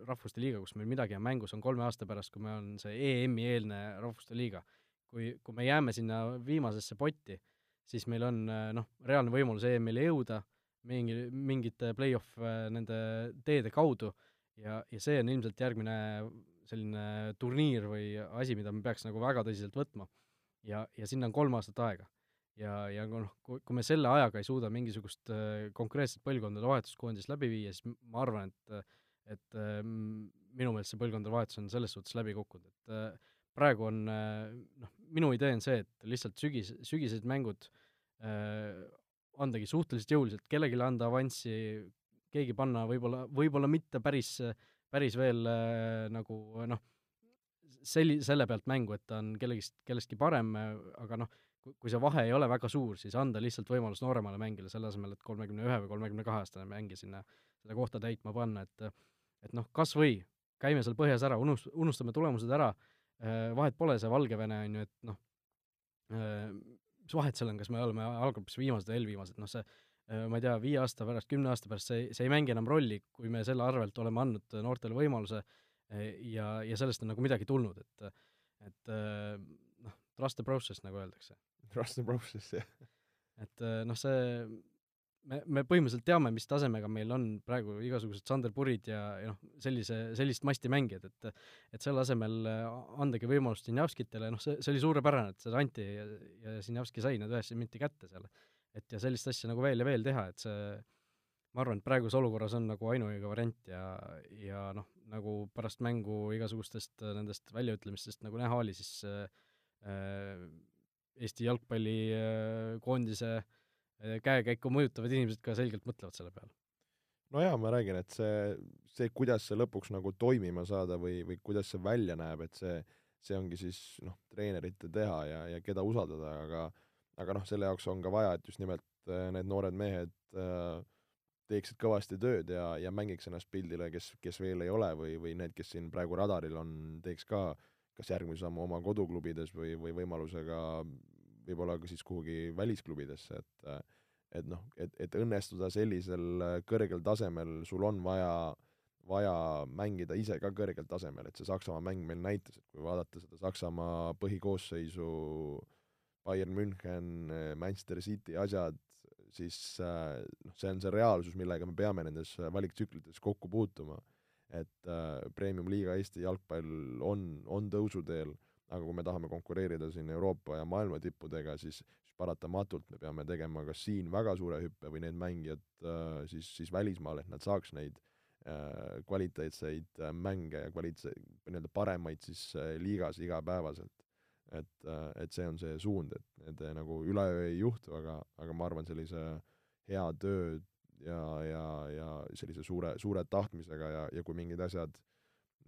Rahvuste Liiga, kus meil midagi on mängus, on kolme aasta pärast, kui meil on see EM-i eelne Rahvuste Liiga. kui, kui me jääme sinna viimasesse potti, siis meil on noh, reaalne võimalus EM-ile jõuda, mingi, mingite play-off nende teede kaudu ja, ja see on ilmselt järgmine selline turniir või asi, mida me peaks nagu väga tõsiselt võtma. ja, ja sinna on kolm aastat aega. ja, ja noh, kui, kui me selle ajaga ei suuda mingisugust äh, konkreetset põlvkondade vahetust koondis läbi viia, siis ma arvan, et et äh, minu meelest see põlvkondade vahetus on selles suhtes läbi kukkunud, et äh, praegu on noh, minu idee on see, et lihtsalt sügis, sügisesed mängud äh, andagi suhteliselt jõuliselt, kellelegi anda avanssi, keegi panna võib-olla, võib-olla mitte päris, päris veel nagu noh, selli-, selle pealt mängu, et ta on kellegist, kellestki parem, aga noh, kui see vahe ei ole väga suur, siis anda lihtsalt võimalus nooremale mängijale, selle asemel, et kolmekümne ühe või kolmekümne kahe aastane mängija sinna seda kohta täitma panna, et et noh, kas või käime seal põhjas ära, unus-, unustame tulemused ära, vahet pole, see Valgevene on ju, et noh, mis vahet seal on, kas me oleme alggrupis viimased või eelviimased, noh see ma ei tea, viie aasta pärast, kümne aasta pärast see, see ei mängi enam rolli, kui me selle arvelt oleme andnud noortele võimaluse ja, ja sellest on nagu midagi tulnud, et et noh, trust the process, nagu öeldakse. Trust the process, jah. et noh, see me, me põhimõtteliselt teame, mis tasemega meil on praegu igasugused Sander Purid ja, ja noh, sellise, sellist masti mängijad, et et selle asemel andagi võimalust Sinjavskitele, noh see, see oli suurepärane, et seda anti ja, ja Sinjavski sai need üheksakümmend minti kätte seal. Et ja sellist asja nagu veel ja veel teha, et see ma arvan, et praeguses olukorras on nagu ainuõige variant ja, ja noh, nagu pärast mängu igasugustest nendest väljaütlemistest nagu näha oli, siis äh, Eesti jalgpallikoondise äh, Äh, käekäiku mõjutavad inimesed ka selgelt mõtlevad selle peale. no jaa, ma räägin, et see, see, kuidas see lõpuks nagu toimima saada või, või kuidas see välja näeb, et see, see ongi siis noh, treenerite teha ja, ja keda usaldada, aga aga noh, selle jaoks on ka vaja, et just nimelt äh, need noored mehed äh, teeksid kõvasti tööd ja, ja mängiks ennast pildile, kes, kes veel ei ole või, või need, kes siin praegu radaril on, teeks ka kas järgmise sammu oma koduklubides või, või võimalusega võib-olla ka siis kuhugi välisklubidesse, et et noh, et, et õnnestuda sellisel kõrgel tasemel, sul on vaja, vaja mängida ise ka kõrgel tasemel, et see Saksamaa mäng meil näitas, et kui vaadata seda Saksamaa põhikoosseisu, Bayern München, Manchester City asjad, siis noh, see on see reaalsus, millega me peame nendes valiktsüklites kokku puutuma. et äh, premium-liiga Eesti jalgpall on, on tõusuteel aga kui me tahame konkureerida siin Euroopa ja maailma tippudega, siis, paratamatult me peame tegema kas siin väga suure hüppe või need mängijad äh, siis, siis välismaal, et nad saaks neid äh, kvaliteetseid äh, mänge ja kvaliteet, nii-öelda paremaid siis äh, liigas igapäevaselt. Et äh,, et see on see suund, et need nagu üleöö ei juhtu, aga, aga ma arvan, sellise hea töö ja, ja, ja sellise suure, suure tahtmisega ja, ja kui mingid asjad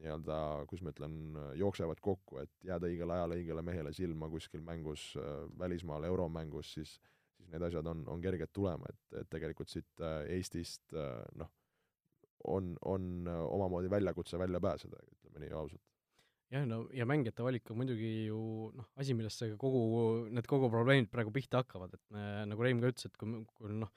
nii-öelda, kuidas ma ütlen, jooksevad kokku, et jääda õigel ajal õigele mehele silma kuskil mängus äh, välismaal, euromängus, siis siis need asjad on, on kerged tulema, et, et tegelikult siit äh, Eestist noh, on, on omamoodi väljakutse välja pääseda, ütleme nii ausalt. Jah, no ja mängijate valik on muidugi ju noh, asi, millest see kogu, need kogu probleemid praegu pihta hakkavad, et me, nagu Reim ka ütles, et kui, kui noh,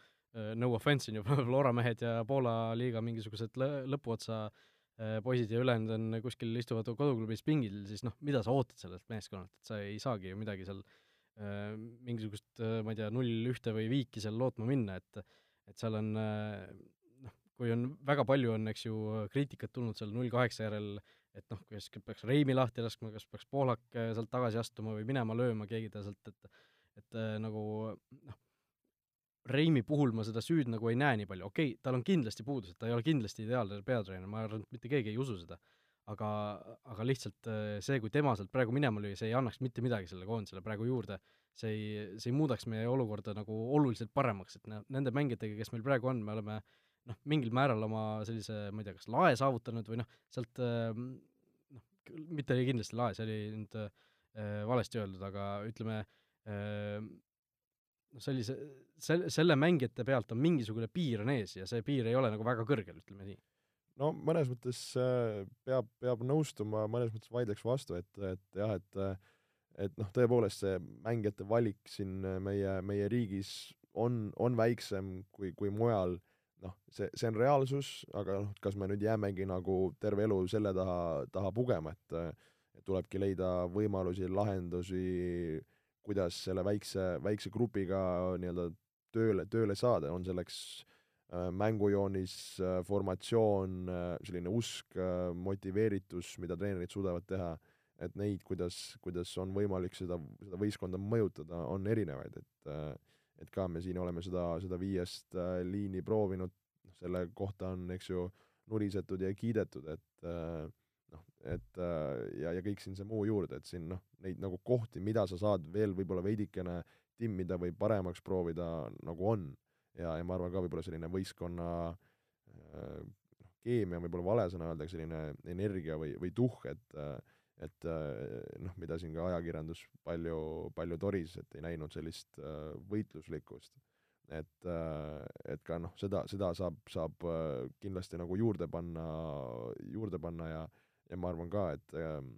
no offense on ju, *laughs* Flora mehed ja Poola liiga mingisugused lõ, lõpuotsa äh, Äh, poisid ja ülejäänud on kuskil, istuvad koduklubis pingil, siis noh, mida sa ootad sellelt meeskonnalt, et sa ei saagi ju midagi seal äh, mingisugust, äh, ma ei tea, null ühte või viiki seal lootma minna, et et seal on noh, kui on väga palju on, eks ju, kriitikat tulnud seal null kaheksa järel, et noh, kas peaks Reimi lahti laskma, kas peaks Poolak sealt tagasi astuma või minema lööma keegi ta sealt, et et nagu noh, Reimi puhul ma seda süüd nagu ei näe nii palju, okei okay,, tal on kindlasti puudused, ta ei ole kindlasti ideaalne peatreener, ma arvan, et mitte keegi ei usu seda, aga, aga lihtsalt äh, see, kui tema sealt praegu minema lüüa, see ei annaks mitte midagi sellele koondisele praegu juurde, see ei, see ei muudaks meie olukorda nagu oluliselt paremaks, et nende mängijatega, kes meil praegu on, me oleme noh, mingil määral oma sellise, ma ei tea, kas lae saavutanud või noh, sealt ähm, noh, mitte kindlasti lae, see oli nüüd äh, valesti öeldud, aga ütleme äh,, noh, sellise, selle, selle mängijate pealt on mingisugune piir on ees ja see piir ei ole nagu väga kõrgel, ütleme nii. no mõnes mõttes peab, peab nõustuma, mõnes mõttes vaidleks vastu, et, et jah, et et noh, tõepoolest see mängijate valik siin meie, meie riigis on, on väiksem kui, kui mujal, noh, see, see on reaalsus, aga noh, kas me nüüd jäämegi nagu terve elu selle taha, taha pugema, et tulebki leida võimalusi, lahendusi kuidas selle väikse, väikse grupiga nii-öelda tööle, tööle saada, on selleks äh, mängujoonis äh,, formatsioon äh,, selline usk motiveeritus, mida treenerid suudavad teha, et neid, kuidas, kuidas on võimalik seda, seda võistkonda mõjutada, on erinevaid, et äh, et ka me siin oleme seda, seda viiest äh, liini proovinud, noh selle kohta on, eks ju, nurisetud ja kiidetud, et äh, noh, et äh, ja, ja kõik siin see muu juurde, et siin noh, neid nagu kohti, mida sa saad veel võib-olla veidikene timmida või paremaks proovida, nagu on. ja, ja ma arvan ka võib-olla selline võistkonna äh, noh, keemia on võib-olla vale sõna öelda, aga selline energia või, või tuhh, et et noh, mida siin ka ajakirjandus palju, palju toris, et ei näinud sellist võitluslikkust. Et, äh, et ka noh, seda, seda saab, saab äh, kindlasti nagu juurde panna, juurde panna ja ja ma arvan ka, ähm,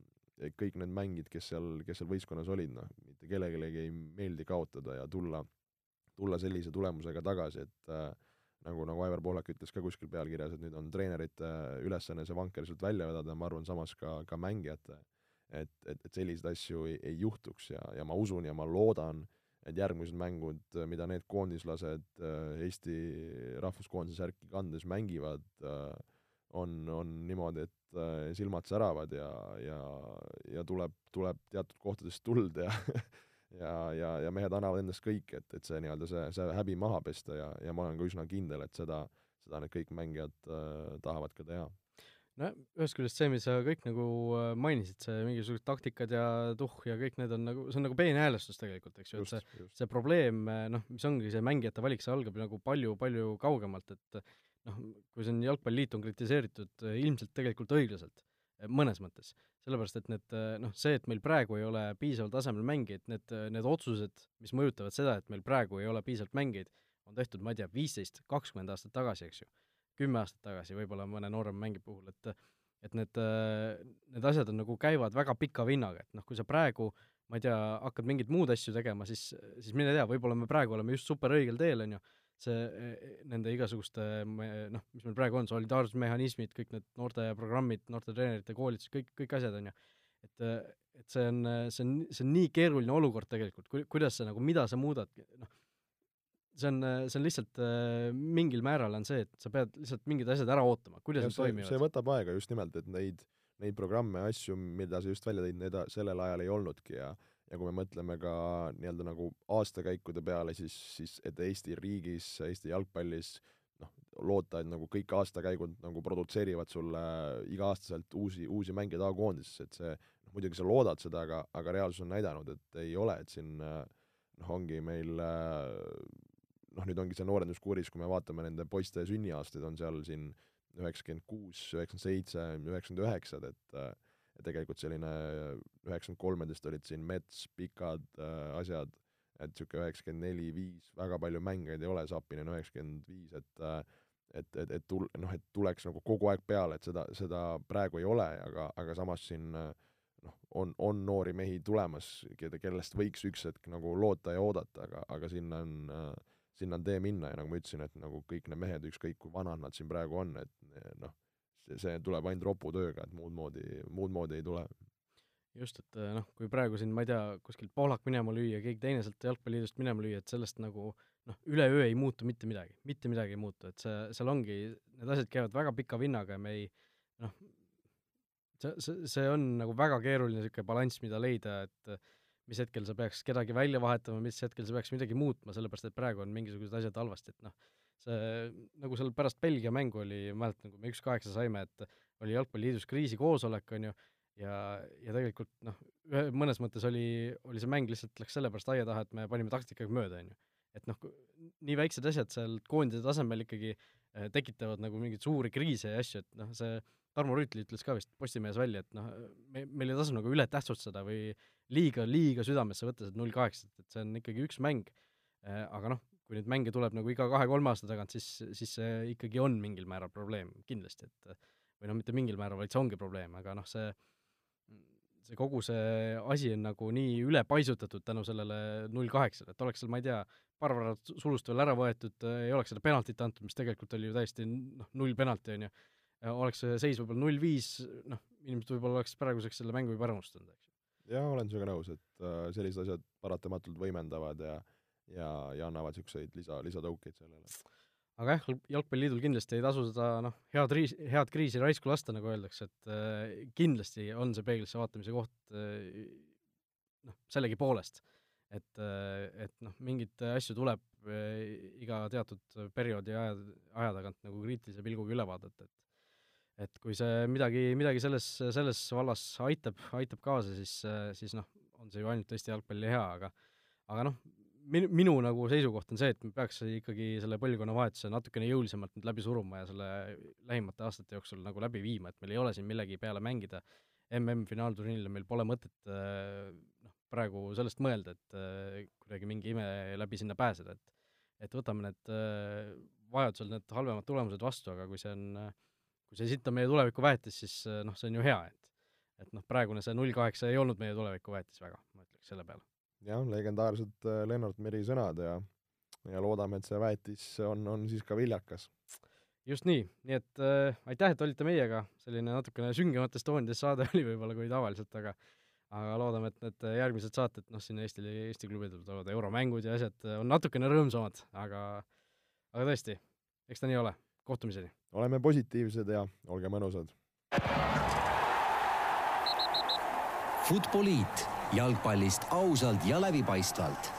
et kõik need mängid, kes seal, kes seal võistkonnas olid, noh, mitte kellelegi ei meeldi kaotada ja tulla, tulla sellise tulemusega tagasi, et äh, nagu, nagu Aivar Pohlak ütles ka kuskil pealkirjas, et nüüd on treenerite ülesanne see vanker sealt välja vedada, ma arvan samas ka, ka mängijate, et, et, et selliseid asju ei, ei juhtuks ja, ja ma usun ja ma loodan, et järgmised mängud, mida need koondislased äh, Eesti rahvuskoondise särki kandes mängivad, äh, on, on niimoodi, et äh, silmad säravad ja, ja, ja tuleb, tuleb teatud kohtadest tuld ja *laughs* ja, ja, ja mehed annavad endast kõik, et, et see nii-öelda see, see häbi maha pesta ja, ja ma olen ka üsna kindel, et seda, seda need kõik mängijad äh, tahavad ka teha. No ühest küljest see, mis sa kõik nagu äh, mainisid, see mingisugused taktikad ja tuhh ja kõik need on nagu, see on nagu peenhäälestus tegelikult, eks ju, et see, see probleem, äh, noh, mis ongi see mängijate valik, see algab nagu palju-palju kaugemalt, et noh, kui siin Jalgpalliliitu on kritiseeritud äh, ilmselt tegelikult õiglaselt, mõnes mõttes. sellepärast, et need noh, see, et meil praegu ei ole piisaval tasemel mängijaid, need, need otsused, mis mõjutavad seda, et meil praegu ei ole piisavalt mängijaid, on tehtud, ma ei tea, viisteist, kakskümmend aastat tagasi, eks ju kümme aastat tagasi võib-olla mõne noorema mängi puhul, et et need, need asjad on nagu, käivad väga pika vinnaga, et noh, kui sa praegu ma ei tea, hakkad mingeid muud asju tegema, siis, siis mine tea, võib-olla me praegu oleme just super õigel teel, on ju, see, nende igasuguste noh, mis meil praegu on, solidaarsusmehhanismid, kõik need noorteprogrammid, noorte treenerite koolitused, kõik, kõik asjad, on ju. et, et see on, see on, see on nii keeruline olukord tegelikult, ku-, kuidas sa nagu, mida sa muudad, noh, see on, see on lihtsalt mingil määral on see, et sa pead lihtsalt mingid asjad ära ootama, kuidas need toimivad. see võtab aega just nimelt, et neid, neid programme ja asju, mida sa just välja tõid, need sellel ajal ei olnudki ja ja kui me mõtleme ka nii-öelda nagu aastakäikude peale, siis, siis et Eesti riigis, Eesti jalgpallis noh, loota, et nagu kõik aastakäigud nagu produtseerivad sulle iga-aastaselt uusi, uusi mängijaid A-koondisesse, et see noh, muidugi sa loodad seda, aga, aga reaalsus on näidanud, et ei ole, et siin noh, ongi meil noh, nüüd ongi see noorenduskuuris, kui me vaatame nende poiste sünniaastaid, on seal siin üheksakümmend kuus, üheksakümmend seitse, üheksakümmend üheksad, et et tegelikult selline üheksakümmend kolmedest olid siin Mets, pikad äh, asjad, et niisugune üheksakümmend neli, viis, väga palju mängijaid ei ole, Sapinen üheksakümmend viis, et äh, et, et, et tul-, noh, et tuleks nagu kogu aeg peale, et seda, seda praegu ei ole, aga, aga samas siin noh, on, on noori mehi tulemas, keda, kellest võiks üks hetk nagu loota ja oodata, aga, aga sinna on äh, sinna on tee minna ja nagu ma ütlesin, et nagu kõik need mehed, ükskõik kui vanad nad siin praegu on, et noh, see, tuleb ainult roputööga, et muud moodi, muud moodi ei tule. just, et noh, kui praegu siin, ma ei tea, kuskilt Poolak minema lüüa, keegi teine sealt Jalgpalliliidust minema lüüa, et sellest nagu noh, üleöö ei muutu mitte midagi, mitte midagi ei muutu, et see, seal ongi, need asjad käivad väga pika vinnaga ja me ei noh, see, see, see on nagu väga keeruline niisugune balanss, mida leida, et mis hetkel sa peaks kedagi välja vahetama, mis hetkel sa peaks midagi muutma, sellepärast et praegu on mingisugused asjad halvasti, et noh, see, nagu seal pärast Belgia mängu oli, mäletan, kui me üks-kaheksa saime, et oli Jalgpalliliidus kriisikoosolek, on ju, ja, ja tegelikult noh, mõnes mõttes oli, oli see mäng lihtsalt läks sellepärast aia taha, et me panime taktikaga mööda, on ju. et noh, nii väiksed asjad seal koondise tasemel ikkagi eh, tekitavad nagu mingeid suuri kriise ja asju, et noh, see Tarmo Rüütli ütles ka vist Postimehes välja, et noh, me, meil ei tasu nagu üle tähtsustada või liiga, liiga südamesse võtta seda null kaheksat, et see on ikkagi üks mäng, äh, aga noh, kui neid mänge tuleb nagu iga kahe-kolme aasta tagant, siis, siis see ikkagi on mingil määral probleem kindlasti, et või noh, mitte mingil määral, vaid see ongi probleem, aga noh, see see kogu see asi on nagu nii ülepaisutatud tänu sellele null kaheksale, et oleks seal, ma ei tea, paar värvat sulust veel ära võetud, ei oleks seda penaltit antud, mis tegelikult oli ju täiesti noh, null penalti, on ju oleks see seis võib-olla null viis, noh, inimesed võib-olla oleks praeguseks selle mängu juba ära unustanud, eks ju. jaa, olen sinuga nõus, et äh, sellised asjad paratamatult võimendavad ja ja, ja annavad niisuguseid lisa, lisatõukeid sellele. aga jah, Jalgpalliliidul kindlasti ei tasu seda noh, head riis, head kriisi raisku lasta, nagu öeldakse, et äh, kindlasti on see peeglisse vaatamise koht äh, noh, sellegipoolest. et äh,, et noh, mingeid asju tuleb äh, iga teatud perioodi aja, aja tagant nagu kriitilise pilguga üle vaadata, et et kui see midagi, midagi selles, selles vallas aitab, aitab kaasa, siis, siis noh, on see ju ainult Eesti jalgpalli hea, aga aga noh, minu, minu nagu seisukoht on see, et me peaks ikkagi selle põlvkonnavahetuse natukene jõulisemalt nüüd läbi suruma ja selle lähimate aastate jooksul nagu läbi viima, et meil ei ole siin millegi peale mängida. MM-finaalturniirile meil pole mõtet noh, praegu sellest mõelda, et kuidagi mingi ime läbi sinna pääseda, et et võtame need vajadusel need halvemad tulemused vastu, aga kui see on, kui see siit on meie tulevikuväetis, siis noh, see on ju hea, et et noh, praegune see null kaheksa ei olnud meie tulevikuväetis väga, ma ütleks selle peale jah, legendaarsed äh, Lennart Meri sõnad ja ja loodame, et see väetis on, on siis ka viljakas. just nii, nii et äh, aitäh, et olite meiega, selline natukene süngemates toonides saade *laughs* oli võib-olla kui tavaliselt, aga aga loodame, et need järgmised saated, noh, siin Eesti, Eesti klubidel tulevad euromängud ja asjad äh, on natukene rõõmsamad, aga aga tõesti, eks ta nii ole, kohtumiseni! oleme positiivsed ja olge mõnusad! Futboliit jalgpallist ausalt ja läbipaistvalt